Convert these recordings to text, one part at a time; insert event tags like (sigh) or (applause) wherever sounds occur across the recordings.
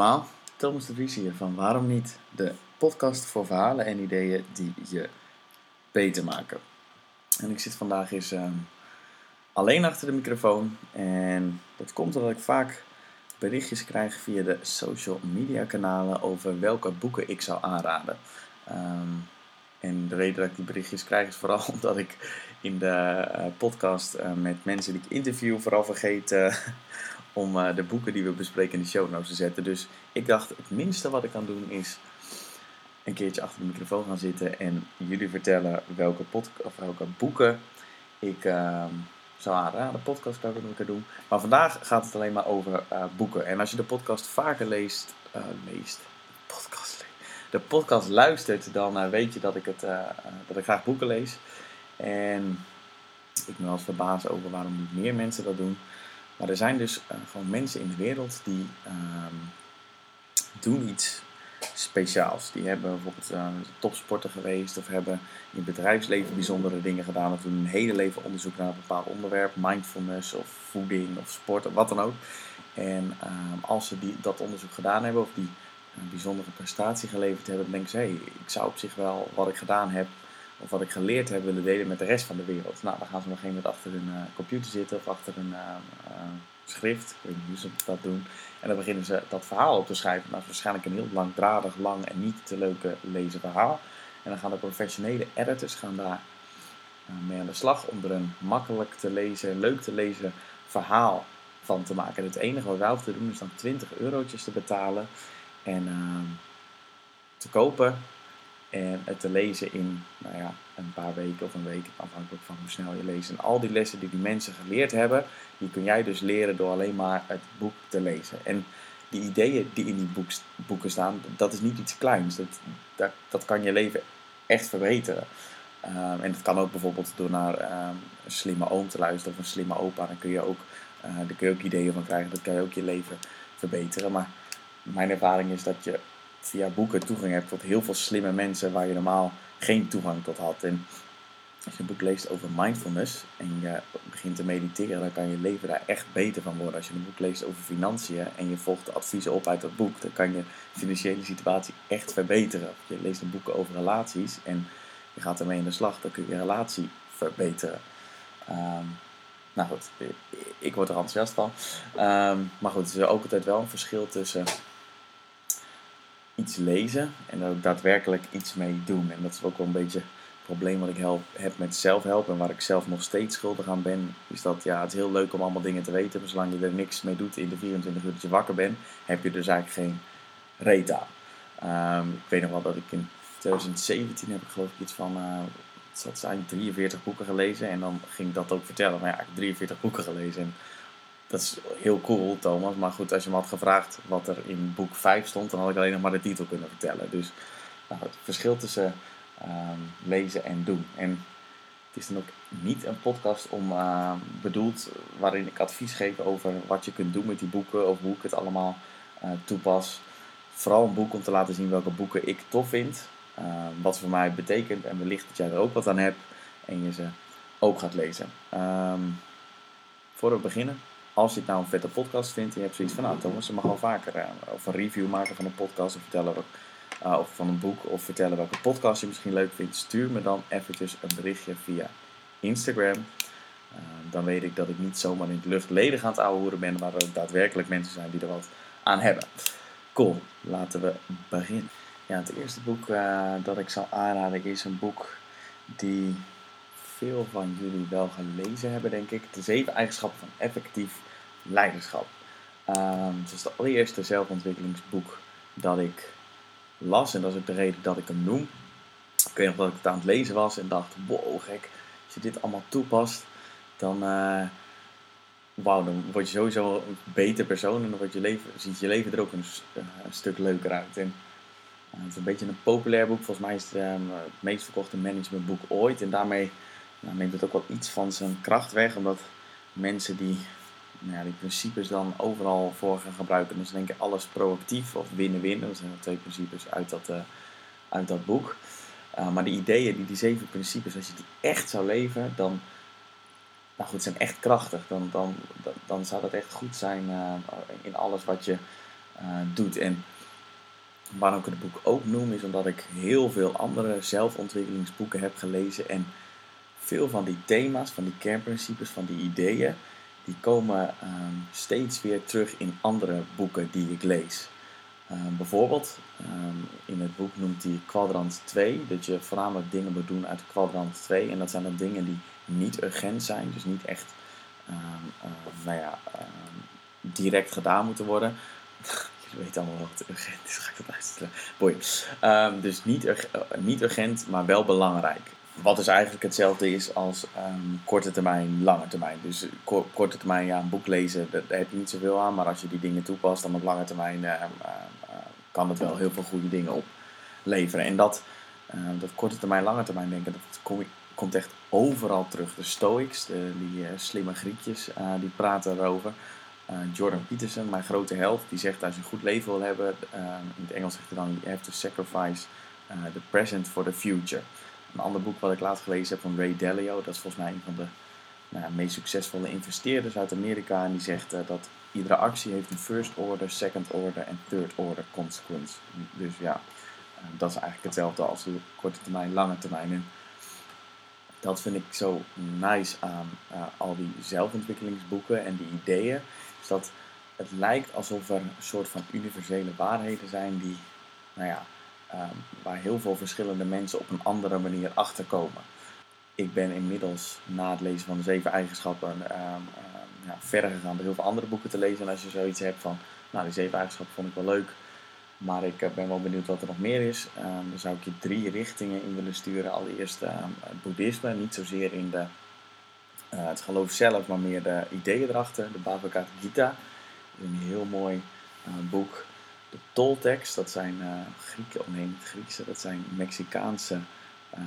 Allemaal, Thomas de Vries hier van Waarom Niet, de podcast voor verhalen en ideeën die je beter maken. En ik zit vandaag eens ehm, alleen achter de microfoon en dat komt omdat ik vaak berichtjes krijg via de social media kanalen over welke boeken ik zou aanraden. Ehm, en de reden dat ik die berichtjes krijg is vooral (laughs) omdat ik in de eh, podcast eh, met mensen die ik interview vooral vergeet eh, om de boeken die we bespreken in de show notes te zetten. Dus ik dacht, het minste wat ik kan doen is een keertje achter de microfoon gaan zitten en jullie vertellen welke, of welke boeken ik ehm, zou. De podcast kan ik doen. Maar vandaag gaat het alleen maar over boeken. En als je de podcast vaker leest, leest, podcast de podcast luistert, dan uh, weet je dat ik, het, uh, dat ik graag boeken lees. En ik ben wel eens verbaasd over waarom niet meer mensen dat doen. Maar er zijn dus uh, gewoon mensen in de wereld die ehm, doen iets speciaals. Die hebben bijvoorbeeld topsporter geweest of hebben in het bedrijfsleven bijzondere dingen gedaan. Of doen een hele leven onderzoek naar een bepaald onderwerp. Mindfulness of voeding of sport of wat dan ook. En ehm, als ze die, dat onderzoek gedaan hebben of die een bijzondere prestatie geleverd hebben, dan denk ik, hey, ik zou op zich wel wat ik gedaan heb of wat ik geleerd heb willen delen met de rest van de wereld. Nou, dan gaan ze nog een moment achter hun uh, computer zitten of achter een uh, schrift, ik weet niet hoe ze dat doen. En dan beginnen ze dat verhaal op te schrijven. Dat is waarschijnlijk een heel langdradig, lang en niet te leuke lezen verhaal. En dan gaan de professionele editors gaan daar mee aan de slag om er een makkelijk te lezen, leuk te lezen verhaal van te maken. En het enige wat wij hoeven te doen is dan 20 eurotjes te betalen en uh, te kopen en het te lezen in nou ja, een paar weken of een week, afhankelijk van hoe snel je leest. En al die lessen die die mensen geleerd hebben, die kun jij dus leren door alleen maar het boek te lezen. En die ideeën die in die boek, boeken staan, dat is niet iets kleins. Dat, dat, dat kan je leven echt verbeteren. Um, en dat kan ook bijvoorbeeld door naar um, een slimme oom te luisteren of een slimme opa. Dan kun je ook, uh, daar kun je ook ideeën van krijgen. Dat kan je ook je leven verbeteren. Maar mijn ervaring is dat je via boeken toegang hebt tot heel veel slimme mensen waar je normaal geen toegang tot had. En als je een boek leest over mindfulness en je begint te mediteren, dan kan je leven daar echt beter van worden. Als je een boek leest over financiën en je volgt de adviezen op uit dat boek, dan kan je financiële situatie echt verbeteren. Je leest een boek over relaties en je gaat ermee in de slag, dan kun je je relatie verbeteren. Um, nou goed, ik word er enthousiast van. Um, maar goed, er is ook altijd wel een verschil tussen iets lezen en ook daadwerkelijk iets mee doen. En dat is ook wel een beetje het probleem wat ik help, heb met zelfhelp en waar ik zelf nog steeds schuldig aan ben. Is dat ja, het is heel leuk om allemaal dingen te weten, maar zolang je er niks mee doet in de 24 uur dat je wakker bent, heb je dus eigenlijk geen reet aan. Um, ik weet nog wel dat ik in 2017 heb ik geloof ik iets van, uh, zijn 43 boeken gelezen en dan ging ik dat ook vertellen. Maar ja, ik heb 43 boeken gelezen en dat is heel cool, Thomas. Maar goed, als je me had gevraagd wat er in boek 5 stond, dan had ik alleen nog maar de titel kunnen vertellen. Dus nou, het verschil tussen ehm, lezen en doen. En het is dan ook niet een podcast om uh, bedoeld waarin ik advies geef over wat je kunt doen met die boeken of hoe ik het allemaal uh, toepas. Vooral een boek om te laten zien welke boeken ik tof vind. Ehm, wat voor mij betekent en wellicht dat jij er ook wat aan hebt en je ze ook gaat lezen. Um, voor we beginnen, als je het nou een vette podcast vindt en je hebt zoiets van, nou Thomas, je mag wel vaker uh, of een review maken van een podcast of vertellen uh, of van een boek of vertellen welke podcast je misschien leuk vindt, stuur me dan eventjes een berichtje via Instagram. Uh, dan weet ik dat ik niet zomaar in het luchtledig aan het ouwehoeren ben, maar er daadwerkelijk mensen zijn die er wat aan hebben. Cool, laten we beginnen. Ja, het eerste boek dat ik zal aanraden is een boek die veel van jullie wel gelezen hebben, denk ik. De zeven eigenschappen van effectief leiderschap. Um, het is het allereerste zelfontwikkelingsboek dat ik las. En dat is ook de reden dat ik hem noem. Ik weet nog dat ik het aan het lezen was en dacht, wow gek, als je dit allemaal toepast, dan, uh, dan word je sowieso een beter persoon. En dan wordt je leven, ziet je leven er ook een, stuk leuker uit. En, uh, het is een beetje een populair boek. Volgens mij is het ehm, het meest verkochte managementboek ooit. En daarmee nou, neemt het ook wel iets van zijn kracht weg. Omdat mensen die nou ja, die principes dan overal voor gaan gebruiken. Dus denken alles proactief of winnen-winnen. Dat zijn twee principes uit dat, uh, uit dat boek. Uh, maar die ideeën, die, die zeven principes, als je die echt zou leven, dan nou goed, zijn echt krachtig. Dan, dan, dan, zou dat echt goed zijn uh, in alles wat je doet. En waarom ik het boek ook noem, is omdat ik heel veel andere zelfontwikkelingsboeken heb gelezen. En veel van die thema's, van die kernprincipes, van die ideeën, die komen ehm, steeds weer terug in andere boeken die ik lees. Ehm, bijvoorbeeld, ehm, in het boek noemt hij kwadrant 2, dat je voornamelijk dingen moet doen uit kwadrant 2. En dat zijn dan dingen die niet urgent zijn, dus niet echt nou ja, direct gedaan moeten worden. (laughs) je weet allemaal wat urgent is, ga ik dat uitstellen. Dus niet, uh, niet urgent, maar wel belangrijk wat dus eigenlijk hetzelfde is als um, korte termijn, lange termijn. Dus korte termijn, ja, een boek lezen, daar, heb je niet zoveel aan. Maar als je die dingen toepast, dan op lange termijn uh, uh, kan het wel heel veel goede dingen opleveren. En dat, ehm, dat korte termijn, lange termijn denken, dat kom, komt echt overal terug. De Stoics, die slimme Griekjes, die praten erover. Jordan Peterson, mijn grote held, die zegt als je een goed leven wil hebben, in het Engels zegt hij dan, you have to sacrifice the present for the future. Een ander boek wat ik laatst gelezen heb van Ray Dalio, dat is volgens mij een van de nou, meest succesvolle investeerders uit Amerika. En die zegt uh, dat iedere actie heeft een first order, second order en third order consequence. Dus ja, uh, dat is eigenlijk hetzelfde als de korte termijn, lange termijn. En dat vind ik zo nice aan uh, al die zelfontwikkelingsboeken en die ideeën. Is dat het lijkt alsof er een soort van universele waarheden zijn die, nou ja, waar heel veel verschillende mensen op een andere manier achterkomen. Ik ben inmiddels na het lezen van de zeven eigenschappen um, ja, verder gegaan door heel veel andere boeken te lezen. En als je zoiets hebt van, nou die zeven eigenschappen vond ik wel leuk, maar ik eh, ben wel benieuwd wat er nog meer is. dan zou ik je drie richtingen in willen sturen. Allereerst het boeddhisme, niet zozeer in de, uh, het geloof zelf, maar meer de ideeën erachter. De Bhagavad Gita, een heel mooi uh, boek de Toltecs, dat zijn uh, Grieken, of nee niet Griekse, dat zijn Mexicaanse uh,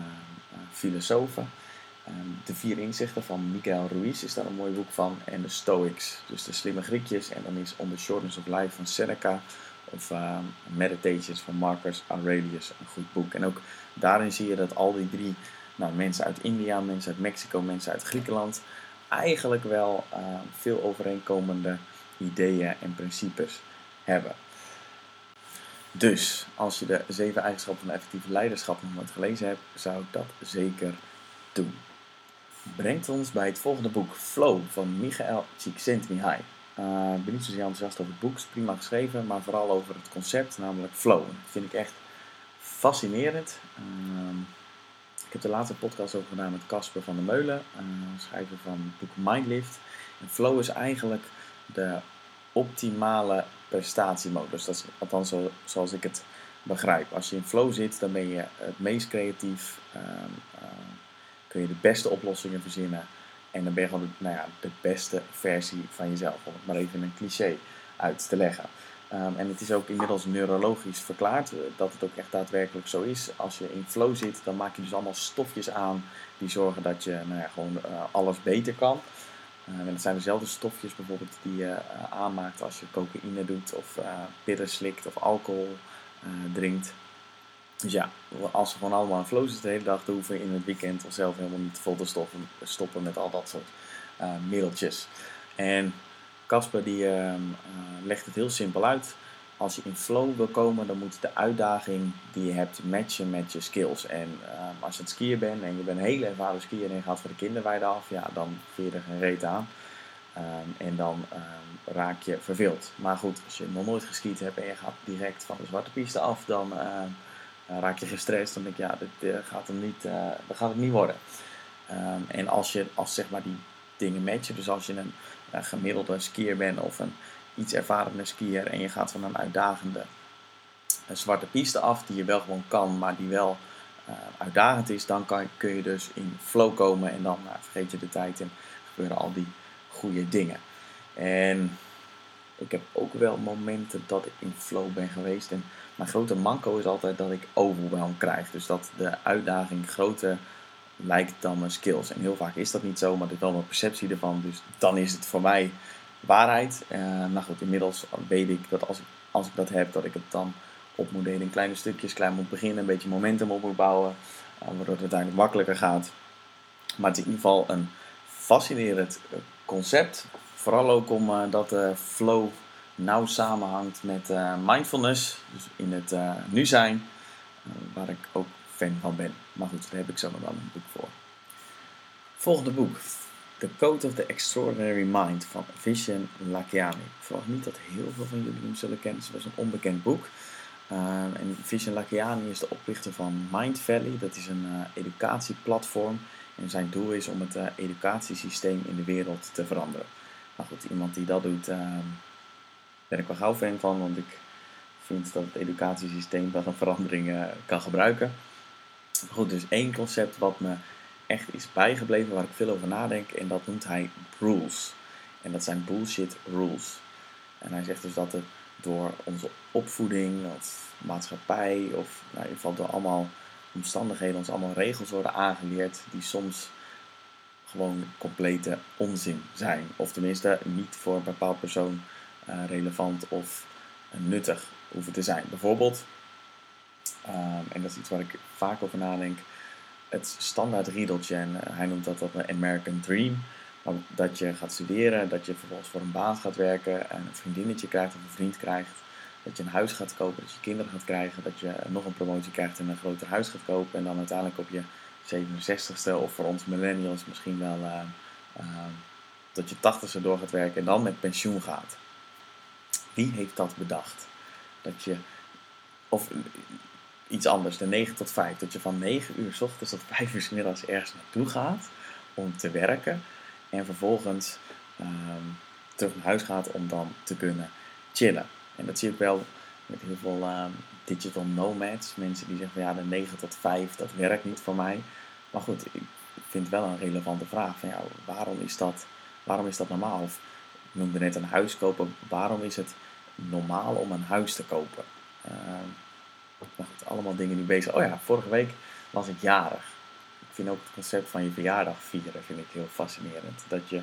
filosofen. Ehm, de vier inzichten van Miguel Ruiz is daar een mooi boek van. En de Stoics, dus de slimme Griekjes. En dan is On the Shortness of Life van Seneca. Of ehm, Meditations van Marcus Aurelius, een goed boek. En ook daarin zie je dat al die drie nou, mensen uit India, mensen uit Mexico, mensen uit Griekenland... eigenlijk wel veel overeenkomende ideeën en principes hebben. Dus als je de zeven eigenschappen van effectief leiderschap nog nooit gelezen hebt, zou ik dat zeker doen. Brengt ons bij het volgende boek, Flow van Michael Csikszentmihalyi. Uh, ik ben niet zozeer enthousiast over het boek, prima geschreven, maar vooral over het concept, namelijk flow. Dat vind ik echt fascinerend. Uh, ik heb de laatste podcast over gedaan met Casper van der Meulen, uh, schrijver van het boek Mindlift. En flow is eigenlijk de optimale prestatiemodus. Dat is althans zo, zoals ik het begrijp. Als je in flow zit, dan ben je het meest creatief. Ehm, ehm, kun je de beste oplossingen verzinnen. En dan ben je gewoon de, nou ja, de beste versie van jezelf. Om het maar even een cliché uit te leggen. Ehm, en het is ook inmiddels neurologisch verklaard eh, dat het ook echt daadwerkelijk zo is. Als je in flow zit, dan maak je dus allemaal stofjes aan die zorgen dat je nou ja, gewoon uh, alles beter kan. Uh, en het zijn dezelfde stofjes bijvoorbeeld die je uh, aanmaakt als je cocaïne doet of uh, pillen slikt of alcohol drinkt. Dus ja, als we gewoon allemaal in flow zitten de hele dag, dan hoeven we in het weekend onszelf helemaal niet vol te stoppen, stoppen met al dat soort middeltjes. En Casper die ehm, legt het heel simpel uit als je in flow wil komen, dan moet de uitdaging die je hebt matchen met je skills. En um, als je het skiën bent en je bent een hele ervaren skier en je gaat voor de kinderweide af, ja, dan vind je er geen reet aan. Um, en dan um, raak je verveeld. Maar goed, als je nog nooit geskiet hebt en je gaat direct van de zwarte piste af, dan raak je gestrest. Dan denk je, ja, dit uh, gaat, hem niet, uh, dat gaat het niet worden. en als je als zeg maar die dingen matchen, dus als je een gemiddelde skier bent of een iets ervarende skier en je gaat van een uitdagende een zwarte piste af, die je wel gewoon kan, maar die wel uh, uitdagend is, dan kan, kun je dus in flow komen en dan nou, vergeet je de tijd en gebeuren al die goede dingen. En ik heb ook wel momenten dat ik in flow ben geweest. En mijn grote manco is altijd dat ik overwhelm krijg. Dus dat de uitdaging groter lijkt dan mijn skills. En heel vaak is dat niet zo, maar dat is wel mijn perceptie ervan. Dus dan is het voor mij waarheid. Uh, nou goed, inmiddels weet ik dat als ik, als ik dat heb, dat ik het dan op moet delen in kleine stukjes, klein moet beginnen, een beetje momentum op moet bouwen, uh, waardoor het uiteindelijk makkelijker gaat. Maar het is in ieder geval een fascinerend eh, concept. Vooral ook omdat de flow nauw samenhangt met uh, mindfulness, dus in het uh, nu zijn, uh, waar ik ook fan van ben. Maar goed, daar heb ik zo nog wel een boek voor. Volgende boek, The Code of the Extraordinary Mind van Vishen Lakiani. Ik verwacht niet dat heel veel van jullie hem zullen kennen, het was een onbekend boek. en Vishen Lakiani is de oprichter van Mind Valley, dat is een educatieplatform. En zijn doel is om het educatiesysteem in de wereld te veranderen. Maar goed, iemand die dat doet, ehm, ben ik wel gauw fan van, want ik vind dat het educatiesysteem wel een verandering uh, kan gebruiken. Goed, dus één concept wat me echt is bijgebleven, waar ik veel over nadenk, en dat noemt hij rules. En dat zijn bullshit rules. En hij zegt dus dat er door onze opvoeding, of maatschappij, of nou, in ieder geval door allemaal omstandigheden ons allemaal regels worden aangeleerd die soms gewoon complete onzin zijn. Of tenminste niet voor een bepaald persoon uh, relevant of uh, nuttig hoeven te zijn. Bijvoorbeeld, um, en dat is iets waar ik vaak over nadenk, het standaard riedeltje. En uh, hij noemt dat, dat een American Dream. Dat je gaat studeren, dat je vervolgens voor een baan gaat werken, en een vriendinnetje krijgt of een vriend krijgt. Dat je een huis gaat kopen, dat je kinderen gaat krijgen, dat je nog een promotie krijgt en een groter huis gaat kopen. En dan uiteindelijk op je 67ste of voor ons millennials misschien wel uh, tot je 80ste door gaat werken en dan met pensioen gaat. Wie heeft dat bedacht? Dat je, of iets anders, de 9 tot 5, dat je van 9 uur s ochtends tot 5 uur s middags ergens naartoe gaat om te werken en vervolgens um, terug naar huis gaat om dan te kunnen chillen. En dat zie ik wel met heel veel um, digital nomads. Mensen die zeggen van ja, de 9 tot 5, dat werkt niet voor mij. Maar goed, ik vind wel een relevante vraag van ja, waarom is dat, waarom is dat normaal? Of ik noemde net een huis kopen, waarom is het normaal om een huis te kopen? Goed, allemaal dingen die bezig Oh ja, vorige week was ik jarig. Ik vind ook het concept van je verjaardag vieren vind ik heel fascinerend. Dat je,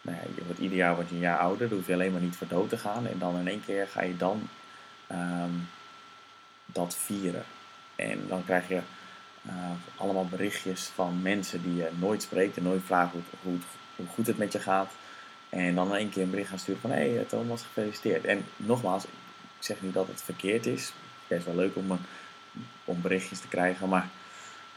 nou ja, je wordt ieder jaar wordt je een jaar ouder, dan hoef je alleen maar niet voor dood te gaan. En dan in één keer ga je dan um, dat vieren. En dan krijg je uh, allemaal berichtjes van mensen die je nooit spreekt en nooit vragen hoe, hoe, hoe, goed het met je gaat. En dan in één keer een bericht gaan sturen van hé hey, Thomas gefeliciteerd. En nogmaals, ik zeg niet dat het verkeerd is. Best wel leuk om, om berichtjes te krijgen. Maar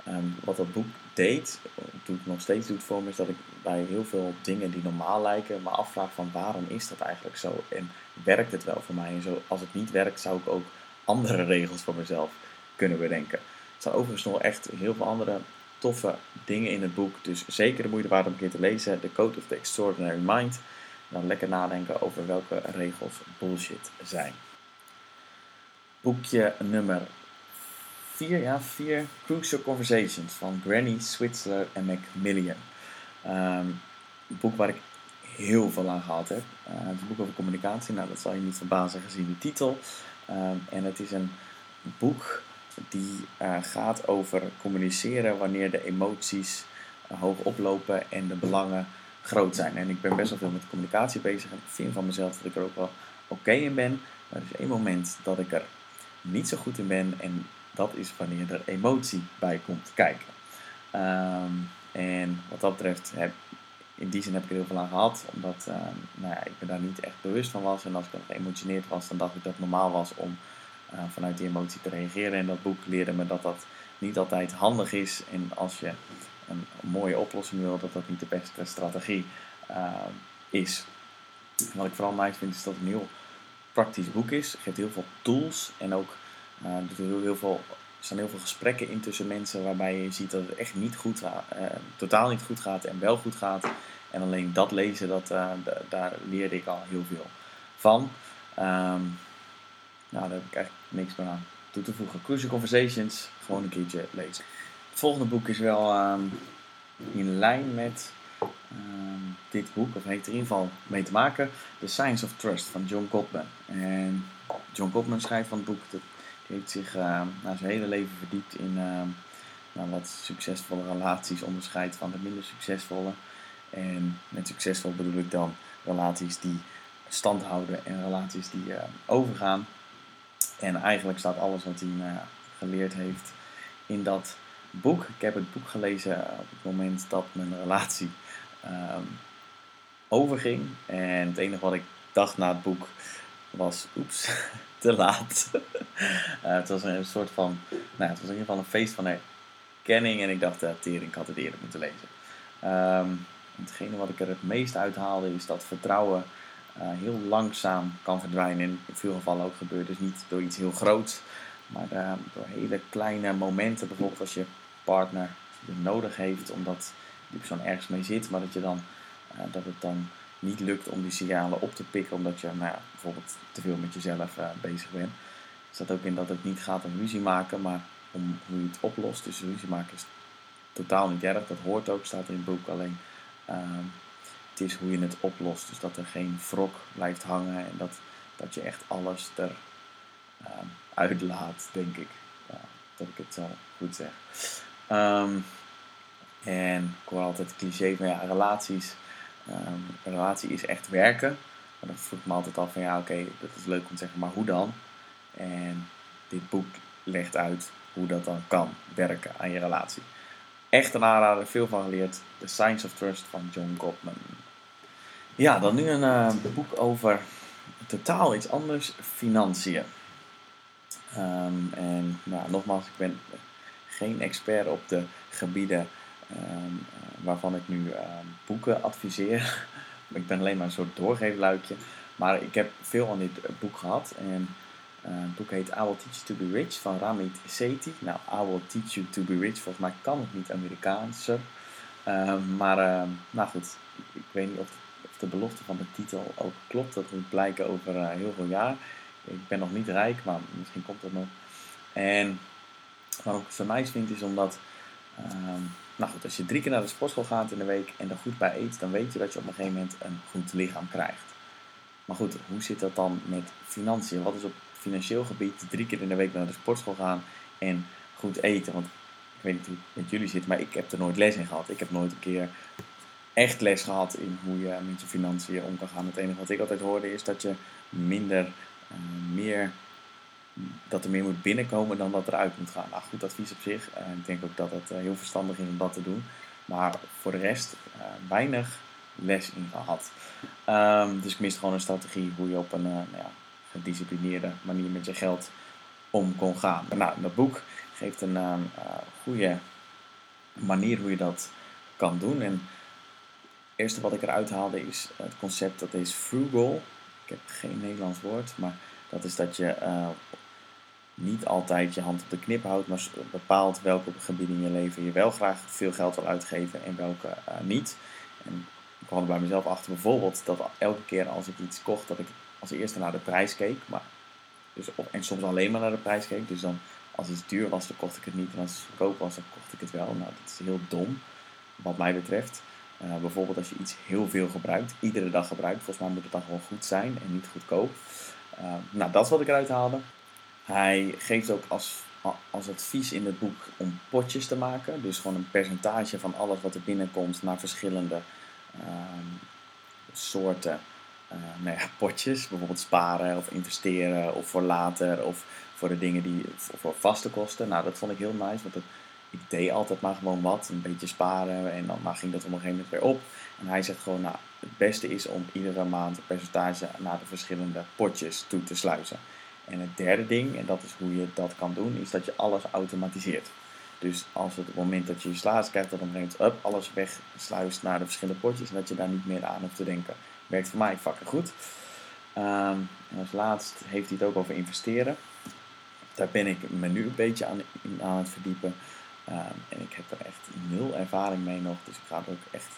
um, wat dat boek deed, doet nog steeds doet voor me, is dat ik bij heel veel dingen die normaal lijken, me afvraag van waarom is dat eigenlijk zo? En werkt het wel voor mij? En zo, als het niet werkt, zou ik ook andere (laughs) regels voor mezelf kunnen bedenken. Er staan overigens nog echt heel veel andere toffe dingen in het boek. Dus zeker de moeite waard om een keer te lezen. The Code of the Extraordinary Mind. Dan lekker nadenken over welke regels bullshit zijn. Boekje nummer 4, ja, 4 Crucial Conversations van Granny, Switzer en Macmillan. Een boek waar ik heel veel aan gehad heb. Uh, het is een boek over communicatie, nou dat zal je niet verbazen gezien de titel. Um, en het is een boek die uh, gaat over communiceren wanneer de emoties uh, hoog oplopen en de belangen groot zijn. En ik ben best wel veel met communicatie bezig en ik vind van mezelf dat ik er ook wel oké in ben. Maar er is één moment dat ik er niet zo goed in ben en dat is wanneer er emotie bij komt kijken. Um, en wat dat betreft, heb, in die zin heb ik er heel veel aan gehad, omdat uh, nou ja, ik me daar niet echt bewust van was. En als ik dan geëmotioneerd was, dan dacht ik dat het normaal was om uh, vanuit die emotie te reageren. En dat boek leerde me dat dat niet altijd handig is. En als je een, mooie oplossing wil, dat dat niet de beste strategie uh, is. Wat ik vooral nice vind, is dat het een heel praktisch boek is. Het geeft heel veel tools en ook uh, heel, heel veel, er staan heel veel gesprekken in tussen mensen waarbij je ziet dat het echt niet goed gaat, uh, totaal niet goed gaat en wel goed gaat. En alleen dat lezen, dat, uh, daar leerde ik al heel veel van. Um, nou, daar heb ik eigenlijk niks meer aan toe te voegen. Crucial Conversations, gewoon een keertje lezen. Het volgende boek is wel um, in lijn met um, dit boek, of heeft er in ieder geval mee te maken. The Science of Trust van John Gottman. En John Gottman schrijft van het boek, dat, heeft zich uh, na zijn hele leven verdiept in uh, nou, wat succesvolle relaties onderscheidt van de minder succesvolle. En met succesvol bedoel ik dan relaties die stand houden en relaties die uh, overgaan. En eigenlijk staat alles wat hij geleerd heeft in dat boek. Ik heb het boek gelezen op het moment dat mijn relatie um, overging. En het enige wat ik dacht na het boek was, oeps, (laughs) te laat. uh, (laughs) het was een soort van, nou, het was in ieder geval een feest van herkenning en ik dacht, uh, tering, ik had het eerder moeten lezen. Um, hetgene wat ik er het meest uithaalde is dat vertrouwen uh, heel langzaam kan verdwijnen. In veel gevallen ook gebeurt. Dus niet door iets heel groots, maar uh, door hele kleine momenten. Bijvoorbeeld als je partner je nodig heeft omdat die persoon ergens mee zit, maar dat, je dan, dat het dan niet lukt om die signalen op te pikken omdat je nou ja, bijvoorbeeld te veel met jezelf bezig bent. Er staat ook in dat het niet gaat om ruzie maken, maar om hoe je het oplost. Dus ruzie maken is totaal niet erg, dat hoort ook, staat in het boek. Alleen Ehm, het is hoe je het oplost. Dus dat er geen wrok blijft hangen en dat, dat je echt alles er um, uitlaat, denk ik. Dat ik het zo goed zeg. Um, en ik hoor altijd het cliché van ja, relaties. Een relatie is echt werken. Dan vroeg ik me altijd af van ja, oké, dat is leuk om te zeggen, maar hoe dan? En dit boek legt uit hoe dat dan kan werken aan je relatie. Echt een aanrader, veel van geleerd. The Science of Trust van John Gottman. Ja, dan nu een uh, boek over totaal iets anders, financiën. Um, en nou, nogmaals, ik ben geen expert op de gebieden um, waarvan ik nu um, boeken adviseer. (laughs) ik ben alleen maar een soort doorgeefluikje. Maar ik heb veel aan dit boek gehad. En uh, het boek heet I Will Teach You To Be Rich van Ramit Sethi. Nou, I Will Teach You To Be Rich, volgens mij kan het niet Amerikaanse. Uh, maar, nou goed, ik weet niet of, of, de belofte van de titel ook klopt. Dat moet blijken over eh, heel veel jaar. Ik ben nog niet rijk, maar misschien komt dat nog. En waarom ik het zo nice vind, is omdat... Ehm, nou goed, als je drie keer naar de sportschool gaat in de week en er goed bij eet, dan weet je dat je op een gegeven moment een goed lichaam krijgt. Maar goed, hoe zit dat dan met financiën? Wat is op financieel gebied drie keer in de week naar de sportschool gaan en goed eten. Want ik weet niet hoe het met jullie zit, maar ik heb er nooit les in gehad. Ik heb nooit een keer echt les gehad in hoe je met je financiën om kan gaan. Het enige wat ik altijd hoorde is dat je minder, uh, meer, dat er meer moet binnenkomen dan dat eruit moet gaan. Nou, goed advies op zich. Uh, ik denk ook dat het uh, heel verstandig is om dat te doen. Maar voor de rest weinig les in gehad. Um, dus ik mist gewoon een strategie hoe je op een nou ja, gedisciplineerde manier met je geld om kon gaan. Nou, dat boek geeft een uh, goede manier hoe je dat kan doen. En het eerste wat ik eruit haalde is het concept dat is frugal. Ik heb geen Nederlands woord, maar dat is dat je uh, niet altijd je hand op de knip houdt, maar bepaalt welke gebieden in je leven je wel graag veel geld wil uitgeven en welke uh, niet. En ik kwam bij mezelf achter bijvoorbeeld dat elke keer als ik iets kocht, dat ik als eerste naar de prijs keek. Maar, dus, en soms alleen maar naar de prijs keek. Dus dan als iets duur was, dan kocht ik het niet. En als het goedkoop was, dan kocht ik het wel. Nou, dat is heel dom, wat mij betreft. Uh, bijvoorbeeld als je iets heel veel gebruikt, iedere dag gebruikt. Volgens mij moet het dan gewoon goed zijn en niet goedkoop. Uh, nou, dat is wat ik eruit haalde. Hij geeft ook als, als advies in het boek om potjes te maken. Dus gewoon een percentage van alles wat er binnenkomt naar verschillende uh, soorten uh, nou ja, potjes, bijvoorbeeld sparen of investeren of voor later of voor de dingen die voor, vaste kosten. Nou, dat vond ik heel nice, want het, ik deed altijd maar gewoon wat, een beetje sparen en dan maar ging dat op een gegeven moment weer op. En hij zegt gewoon, nou, het beste is om iedere maand een percentage naar de verschillende potjes toe te sluizen. En het derde ding, en dat is hoe je dat kan doen, is dat je alles automatiseert. Dus als het, op het moment dat je je slaas krijgt, dat dan brengt up, alles wegsluist naar de verschillende potjes en dat je daar niet meer aan hoeft te denken. Werkt voor mij fucking goed. Um, en als laatst heeft hij het ook over investeren. Daar ben ik me nu een beetje aan, aan het verdiepen. Um, en ik heb er echt nul ervaring mee nog, dus ik ga er ook echt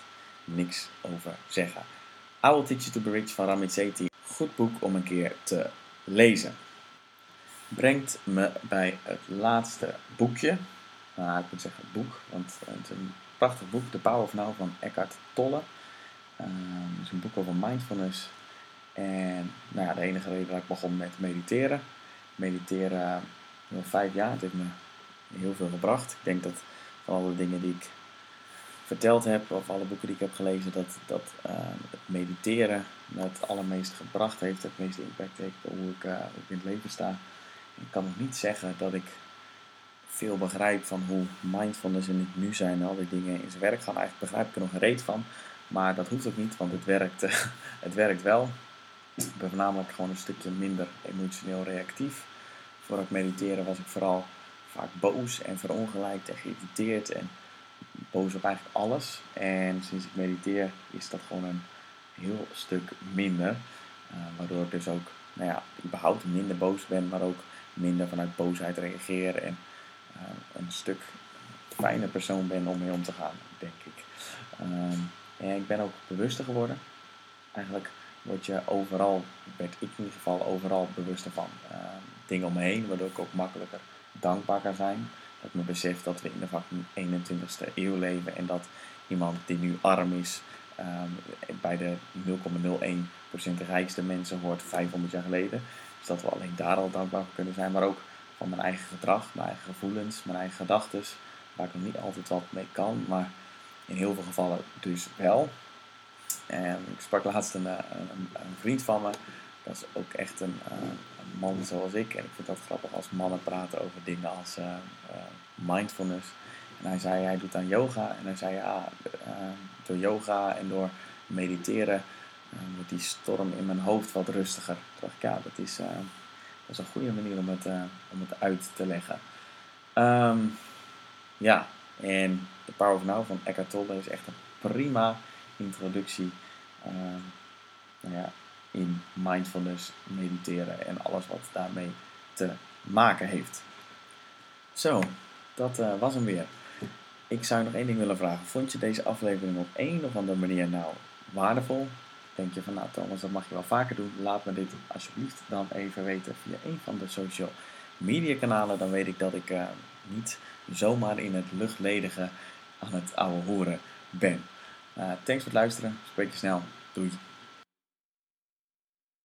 niks over zeggen. I Will Teach You To Be van Ramit Sethi. Goed boek om een keer te lezen. Brengt me bij het laatste boekje. Nou, ik moet zeggen boek, want het is een prachtig boek. The Power of Now van Eckhart Tolle. Um, het is een boek over mindfulness. En nou ja, de enige reden dat ik begon met mediteren. Mediteren al vijf jaar. Het heeft me heel veel gebracht. Ik denk dat van alle dingen die ik verteld heb, of alle boeken die ik heb gelezen, dat, dat uh, het mediteren me het allermeest gebracht heeft, het meeste impact heeft op hoe ik, uh, hoe ik in het leven sta. Ik kan nog niet zeggen dat ik veel begrijp van hoe mindfulness in het nu zijn en al die dingen in zijn werk gaan. Eigenlijk begrijp ik er nog een reet van. Maar dat hoeft ook niet, want het werkt, (laughs) het werkt wel. Ik ben voornamelijk gewoon een stukje minder emotioneel reactief. Voordat ik mediteerde was ik vooral vaak boos en verongelijkt en geïrriteerd en boos op eigenlijk alles. En sinds ik mediteer is dat gewoon een heel stuk minder. Uh, waardoor ik dus ook, nou ja, überhaupt minder boos ben, maar ook minder vanuit boosheid reageer. En uh, een stuk fijne persoon ben om mee om te gaan, denk ik. Um, en ik ben ook bewuster geworden. Eigenlijk word je overal, werd ik in ieder geval overal bewuster van uh, dingen om me heen, waardoor ik ook makkelijker dankbaar kan zijn. Dat me besef dat we in de 21ste eeuw leven en dat iemand die nu arm is, um, bij de 0,01% rijkste mensen hoort 500 jaar geleden. Dus dat we alleen daar al dankbaar voor kunnen zijn, maar ook van mijn eigen gedrag, mijn eigen gevoelens, mijn eigen gedachten, waar ik nog niet altijd wat mee kan, maar in heel veel gevallen dus wel. En ik sprak laatst een, een, een vriend van me. Dat is ook echt een, eh, een, man zoals ik. En ik vind dat grappig als mannen praten over dingen als uh, mindfulness. En hij zei, hij doet aan yoga. En hij zei, ja, door yoga en door mediteren wordt die storm in mijn hoofd wat rustiger. Toen dacht ik, ja, dat is, dat is een goede manier om het, om het uit te leggen. Um, ja, en The Power of Now van Eckhart Tolle is echt een prima introductie uh, nou ja, in mindfulness, mediteren en alles wat daarmee te maken heeft. Zo, dat uh, was hem weer. Ik zou nog één ding willen vragen. Vond je deze aflevering op een of andere manier nou waardevol? Denk je van nou Thomas, dat mag je wel vaker doen. Laat me dit alsjeblieft dan even weten via een van de social media kanalen. Dan weet ik dat ik uh, niet zomaar in het luchtledige aan het ouwe horen ben. Uh, thanks voor het luisteren. Spreek je snel. Doei.